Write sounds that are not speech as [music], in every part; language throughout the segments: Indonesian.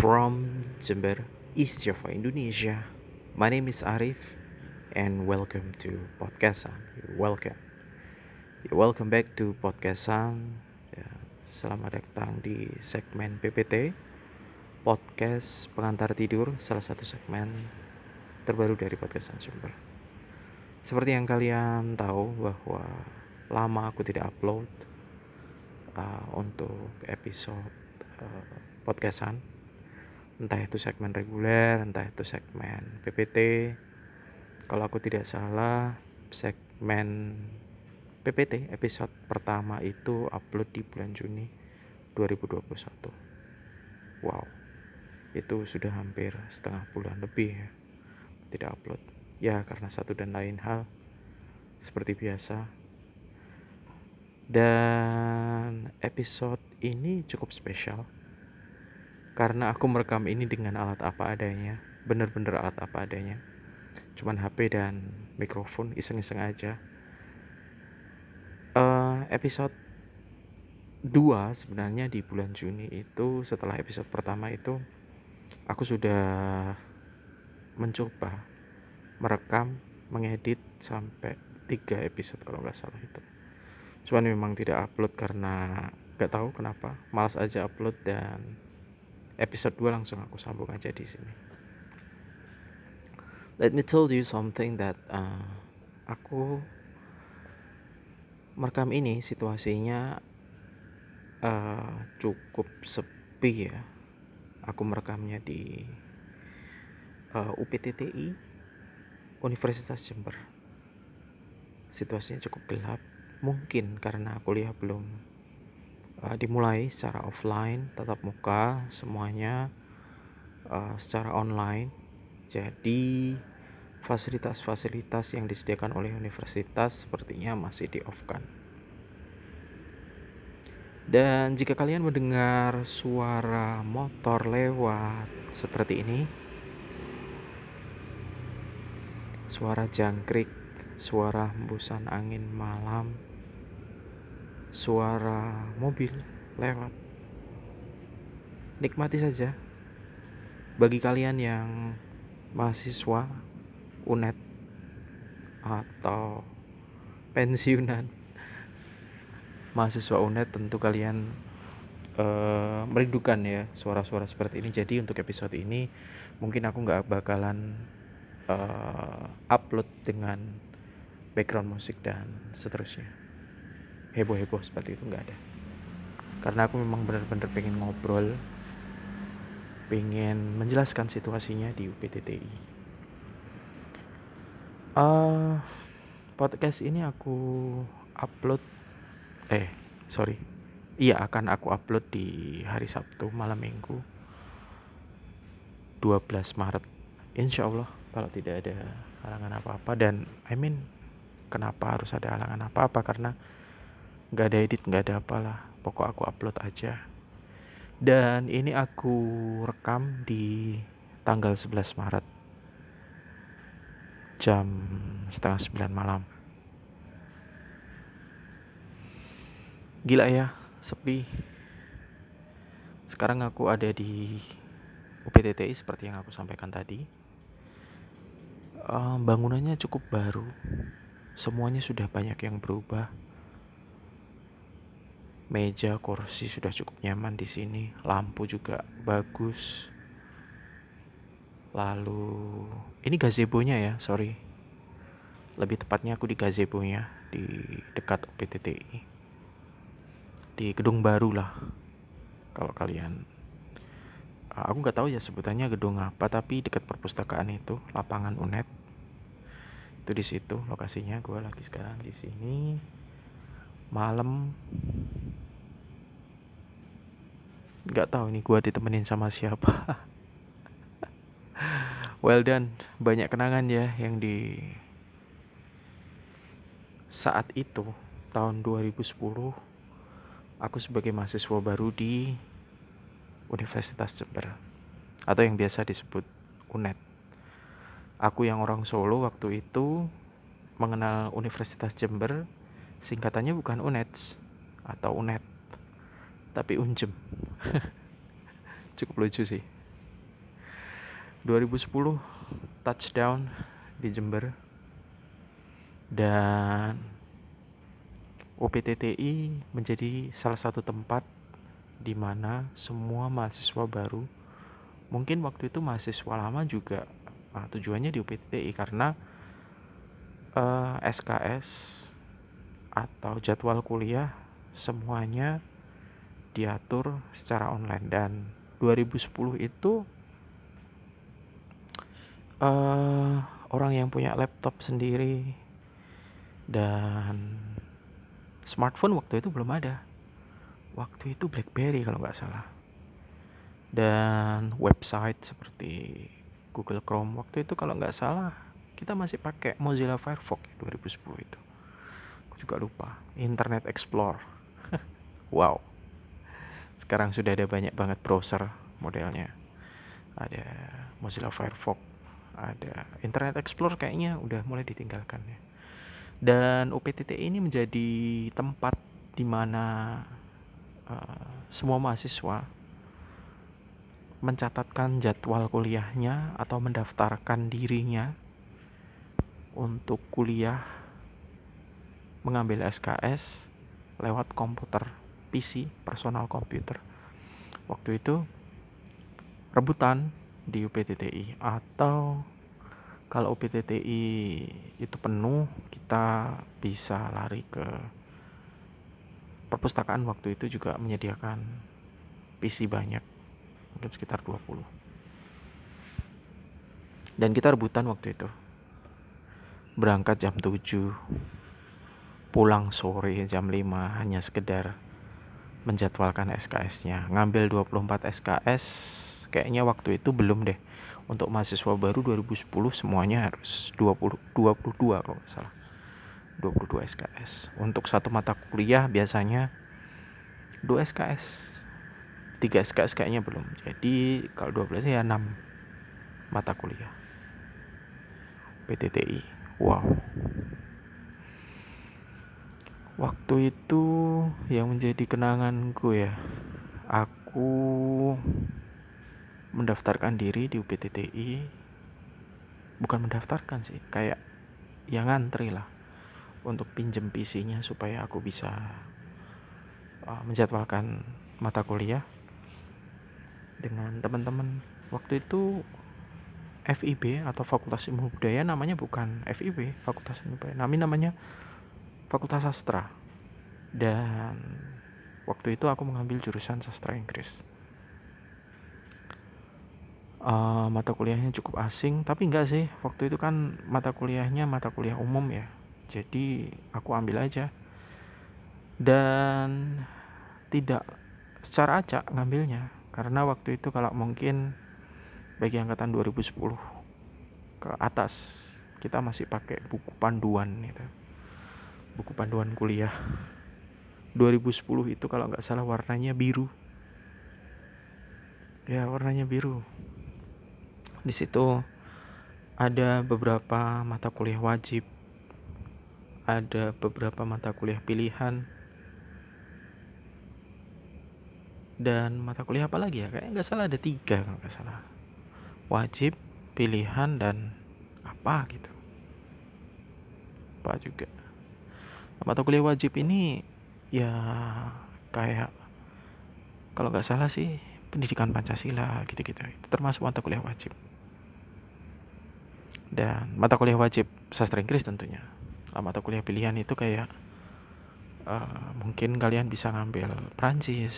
from Jember, East Java, Indonesia. My name is Arif, and welcome to podcast Sang. You're welcome. You're welcome back to podcast Sang. Ya, selamat datang di segmen PPT podcast pengantar tidur, salah satu segmen terbaru dari podcast Sang Jember. Seperti yang kalian tahu bahwa lama aku tidak upload uh, untuk episode uh, podcastan entah itu segmen reguler entah itu segmen PPT kalau aku tidak salah segmen PPT episode pertama itu upload di bulan Juni 2021 wow itu sudah hampir setengah bulan lebih ya tidak upload. Ya karena satu dan lain hal seperti biasa. Dan episode ini cukup spesial karena aku merekam ini dengan alat apa adanya. Bener-bener alat apa adanya. Cuman HP dan mikrofon iseng-iseng aja. Uh, episode 2 sebenarnya di bulan Juni itu setelah episode pertama itu aku sudah mencoba merekam mengedit sampai tiga episode kalau nggak salah itu. Cuman memang tidak upload karena nggak tahu kenapa. Malas aja upload dan episode 2 langsung aku sambung aja di sini. Let me tell you something that uh, aku merekam ini situasinya uh, cukup sepi ya. Aku merekamnya di uh, UPTTI Universitas Jember. Situasinya cukup gelap, mungkin karena kuliah belum uh, dimulai secara offline, tatap muka, semuanya uh, secara online. Jadi fasilitas-fasilitas yang disediakan oleh universitas sepertinya masih di off kan. Dan jika kalian mendengar suara motor lewat seperti ini, suara jangkrik, suara hembusan angin malam, suara mobil lewat. Nikmati saja. Bagi kalian yang mahasiswa UNED atau pensiunan mahasiswa UNED tentu kalian uh, merindukan ya suara-suara seperti ini. Jadi untuk episode ini mungkin aku nggak bakalan uh, upload dengan background musik dan seterusnya heboh-heboh seperti itu nggak ada. Karena aku memang benar-benar pengen ngobrol pengen menjelaskan situasinya di UPTTI uh, eh, podcast ini aku upload eh sorry. Iya akan aku upload di hari Sabtu malam minggu 12 Maret. Insya Allah kalau tidak ada halangan apa-apa dan I mean kenapa harus ada halangan apa-apa? Karena nggak ada edit nggak ada apalah. Pokok aku upload aja. Dan ini aku rekam di tanggal 11 Maret. Jam setengah sembilan malam. Gila ya sepi. Sekarang aku ada di UPTTI seperti yang aku sampaikan tadi. Um, bangunannya cukup baru. Semuanya sudah banyak yang berubah meja kursi sudah cukup nyaman di sini. Lampu juga bagus. Lalu ini gazebo-nya ya sorry. Lebih tepatnya aku di gazebo-nya di dekat PTTI di gedung baru lah kalau kalian. Ah, aku nggak tahu ya sebutannya gedung apa tapi dekat perpustakaan itu lapangan UNED. Itu di situ lokasinya gue lagi sekarang di sini. Malam nggak tahu nih gue ditemenin sama siapa. [laughs] Well done. Banyak kenangan ya yang di saat itu tahun 2010 aku sebagai mahasiswa baru di Universitas Jember atau yang biasa disebut UNED. Aku yang orang Solo waktu itu mengenal Universitas Jember singkatannya bukan UNED atau UNED tapi unjem. [laughs] Cukup lucu sih. 2010 touchdown di Jember. Dan UPTTI menjadi salah satu tempat di mana semua mahasiswa baru mungkin waktu itu mahasiswa lama juga nah, tujuannya di UPTTI karena eh, SKS atau jadwal kuliah semuanya diatur secara online. Dan 2010 itu uh, orang yang punya laptop sendiri dan smartphone waktu itu belum ada. Waktu itu BlackBerry kalau nggak salah. Dan website seperti Google Chrome. Waktu itu kalau nggak salah kita masih pakai Mozilla Firefox 2010 itu. Aku juga lupa. Internet Explorer. [laughs] Wow sekarang sudah ada banyak banget browser modelnya. Ada Mozilla Firefox ada Internet Explorer kayaknya udah mulai ditinggalkan ya. Dan UPTT ini menjadi tempat di mana uh, semua mahasiswa mencatatkan jadwal kuliahnya atau mendaftarkan dirinya untuk kuliah mengambil SKS lewat komputer PC, personal computer. Waktu itu rebutan di UPTTI atau kalau UPTTI itu penuh kita bisa lari ke perpustakaan waktu itu juga menyediakan PC banyak mungkin sekitar 20 dan kita rebutan waktu itu. Berangkat jam 7 pulang sore jam 5 hanya sekedar menjadwalkan SKS-nya ngambil 24 SKS kayaknya waktu itu belum deh. Untuk mahasiswa baru 2010 semuanya harus 20 22 kalau nggak salah. 22 SKS untuk satu mata kuliah biasanya 2 SKS 3 SKS kayaknya belum. Jadi kalau 12 ya 6 mata kuliah. PTTI wow waktu itu yang menjadi kenanganku ya aku mendaftarkan diri di UPTTI bukan mendaftarkan sih kayak yang ngantri lah untuk pinjem PC-nya supaya aku bisa uh, menjadwalkan mata kuliah dengan teman-teman. Waktu itu FIB atau Fakultas Ilmu Budaya namanya bukan FIB Fakultas Ilmu Budaya. Namanya namanya Fakultas Sastra. Dan waktu itu aku mengambil jurusan sastra Inggris. Uh, mata kuliahnya cukup asing tapi enggak sih. Waktu itu kan mata kuliahnya mata kuliah umum ya. Jadi aku ambil aja. Dan tidak secara acak ngambilnya. Karena waktu itu kalau mungkin bagi angkatan 2010 ke atas kita masih pakai buku panduan itu buku panduan kuliah 2010 itu kalau nggak salah warnanya biru ya warnanya biru di situ ada beberapa mata kuliah wajib, ada beberapa mata kuliah pilihan, dan mata kuliah apa lagi ya? Kayaknya nggak salah ada tiga kalau nggak salah. Wajib, pilihan, dan apa gitu. Apa juga. Mata kuliah wajib ini ya kayak kalau nggak salah sih pendidikan Pancasila gitu-gitu. Itu termasuk mata kuliah wajib. Dan mata kuliah wajib sastra Inggris tentunya. Nah, mata kuliah pilihan itu kayak uh, mungkin kalian bisa ngambil Prancis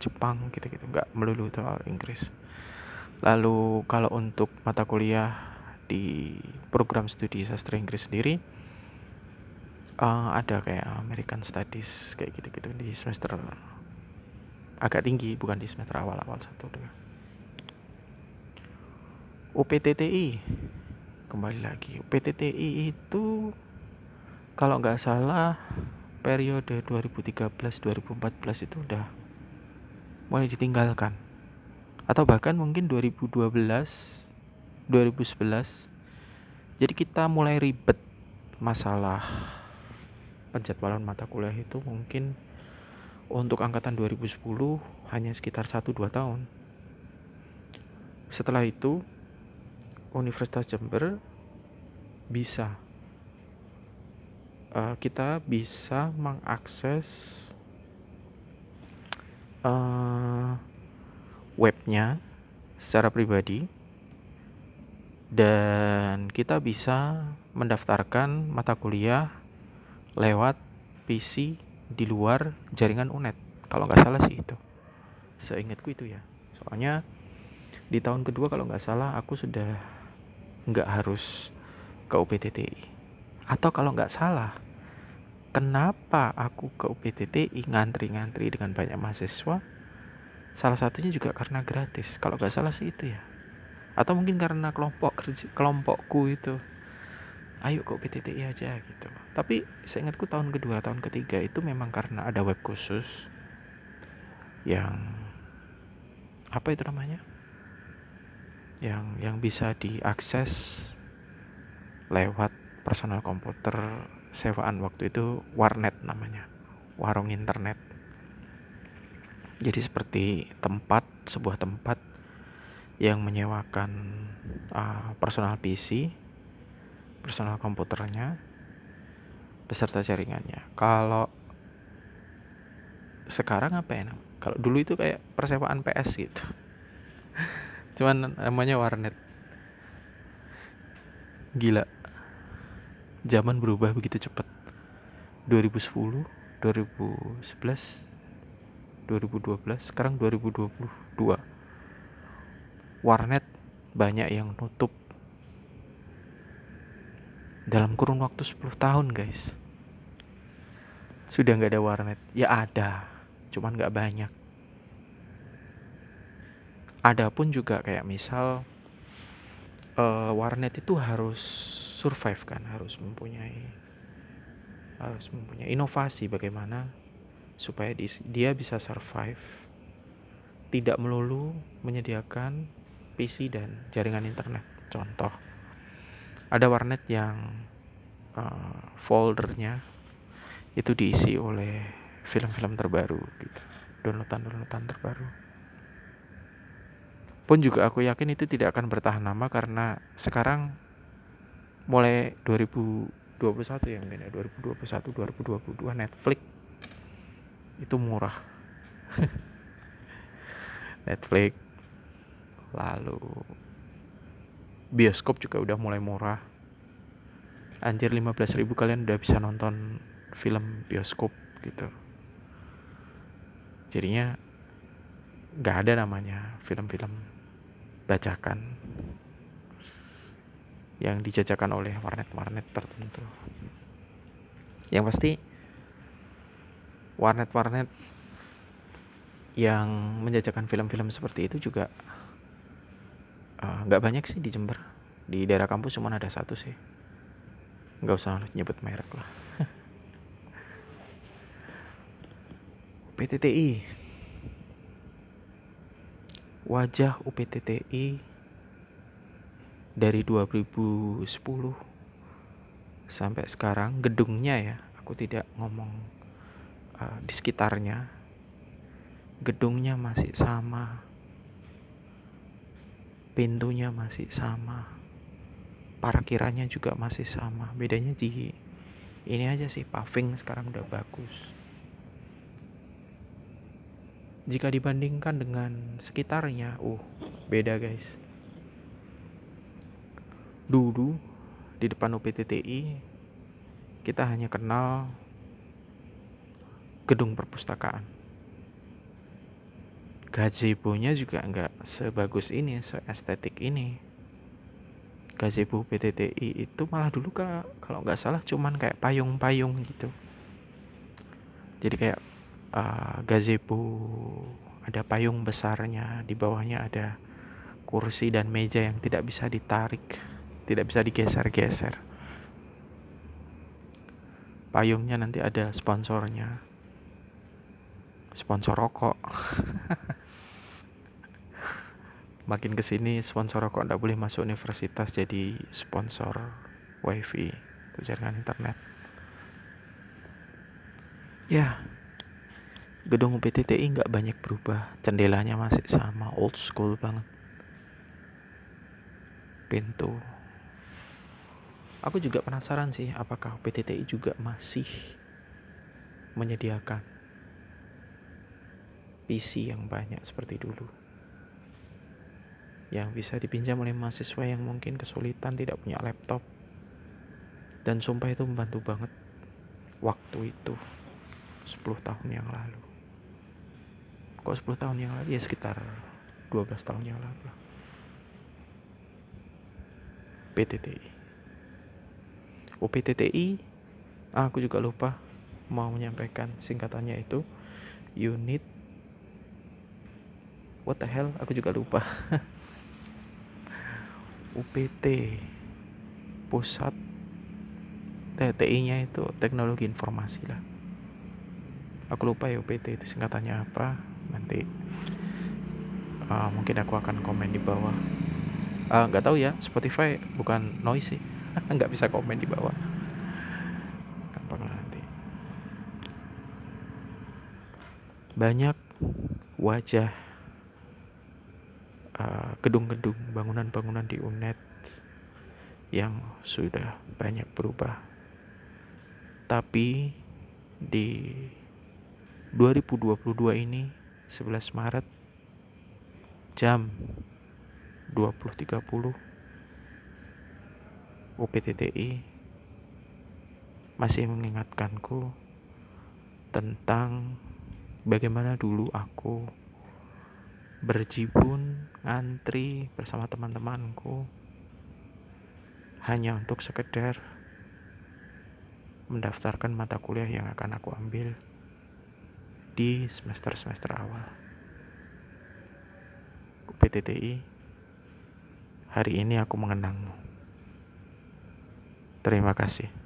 Jepang gitu-gitu. Nggak melulu soal Inggris. Lalu kalau untuk mata kuliah di program studi sastra Inggris sendiri uh, ada kayak American Studies kayak gitu-gitu di semester agak tinggi bukan di semester awal-awal satu dengan UPTTI kembali lagi. PTTI itu kalau nggak salah periode 2013-2014 itu udah mulai ditinggalkan. Atau bahkan mungkin 2012 2011 jadi kita mulai ribet masalah penjadwalan mata kuliah itu mungkin untuk angkatan 2010 hanya sekitar 1-2 tahun. Setelah itu Universitas Jember bisa uh, kita bisa mengakses uh, webnya secara pribadi dan kita bisa mendaftarkan mata kuliah lewat PC di luar jaringan UNED. Kalau nggak salah sih itu. Seingatku itu ya. Soalnya di tahun kedua kalau nggak salah aku sudah nggak harus ke UPTTI atau kalau nggak salah kenapa aku ke UPTTI ngantri-ngantri dengan banyak mahasiswa? Salah satunya juga karena gratis. Kalau nggak salah sih itu ya. Atau mungkin karena kelompok kelompokku itu ayo ke UPTTI aja gitu. Tapi seingatku tahun kedua tahun ketiga itu memang karena ada web khusus yang apa itu namanya? Yang yang bisa diakses lewat personal komputer sewaan. Waktu itu warnet namanya warung internet. Jadi seperti tempat sebuah tempat yang menyewakan uh, personal PC personal komputernya beserta jaringannya. Kalau sekarang apa ya kalau dulu itu kayak persewaan PS gitu. [laughs] Cuman namanya warnet. Gila. Zaman berubah begitu cepat 2010 2011 2012 sekarang 2022 warnet banyak yang nutup dalam kurun waktu 10 tahun guys. Sudah nggak ada warnet. Ya ada. Cuman nggak banyak. Ada pun juga kayak misal uh, warnet itu harus survive kan harus mempunyai harus mempunyai inovasi bagaimana supaya dia bisa survive tidak melulu menyediakan PC dan jaringan internet. Contoh ada warnet yang uh, foldernya itu diisi oleh film-film terbaru gitu. Downloadan-downloadan terbaru. Pun juga aku yakin itu tidak akan bertahan lama karena sekarang mulai 2021 ya mungkin ya 2021 2022 Netflix itu murah. [laughs] Netflix lalu bioskop juga udah mulai murah. Anjir 15.000 kalian udah bisa nonton film bioskop gitu. Jadinya nggak ada namanya film-film bacakan yang dijajakan oleh warnet-warnet tertentu. Yang pasti warnet-warnet yang menjajakan film-film seperti itu juga nggak uh, banyak sih di Jember. Di daerah kampus cuma ada satu sih. Nggak usah nyebut merek lah. [laughs] UPTTI wajah UPTTI dari 2010 sampai sekarang gedungnya ya aku tidak ngomong uh, di sekitarnya gedungnya masih sama pintunya masih sama parkirannya juga masih sama bedanya di ini aja sih paving sekarang udah bagus jika dibandingkan dengan sekitarnya, uh, beda guys. Dulu di depan UPTTI kita hanya kenal gedung perpustakaan. Gazebo-nya juga nggak sebagus ini, seestetik ini. Gazebo PTTI itu malah dulu kalau nggak salah cuman kayak payung-payung gitu. Jadi kayak uh, gazebo ada payung besarnya di bawahnya ada kursi dan meja yang tidak bisa ditarik tidak bisa digeser-geser payungnya nanti ada sponsornya sponsor rokok [laughs] makin ke sini sponsor rokok tidak boleh masuk universitas jadi sponsor wifi jaringan internet. Ya gedung PTTI nggak banyak berubah. Jendelanya masih sama old school banget. Pintu. Aku juga penasaran sih apakah PTTI juga masih menyediakan PC yang banyak seperti dulu yang bisa dipinjam oleh mahasiswa yang mungkin kesulitan tidak punya laptop. Dan sumpah itu membantu banget waktu itu 10 tahun yang lalu. Kok 10 tahun yang lalu? Ya sekitar 12 tahun yang lalu PTTI oh PTTI ah, aku juga lupa mau menyampaikan singkatannya itu. Unit. What the hell? Aku juga lupa [laughs] UPT pusat TTI nya itu teknologi informasi lah. Aku lupa ya UPT itu singkatannya apa. Nanti uh, mungkin aku akan komen di bawah. Ah, nggak uh, tahu ya Spotify bukan noise sih. [laughs] Nggak bisa komen di bawah. Nanti. Banyak wajah gedung-gedung uh, bangunan-bangunan di UNED yang sudah banyak berubah. Tapi di 2022 ini 11 Maret jam 20.30 UPTTI masih mengingatkanku tentang bagaimana dulu aku berjibun ngantri bersama teman-temanku hanya untuk sekedar mendaftarkan mata kuliah yang akan aku ambil di semester-semester awal. UPTTI, hari ini aku mengenangmu. Terima kasih.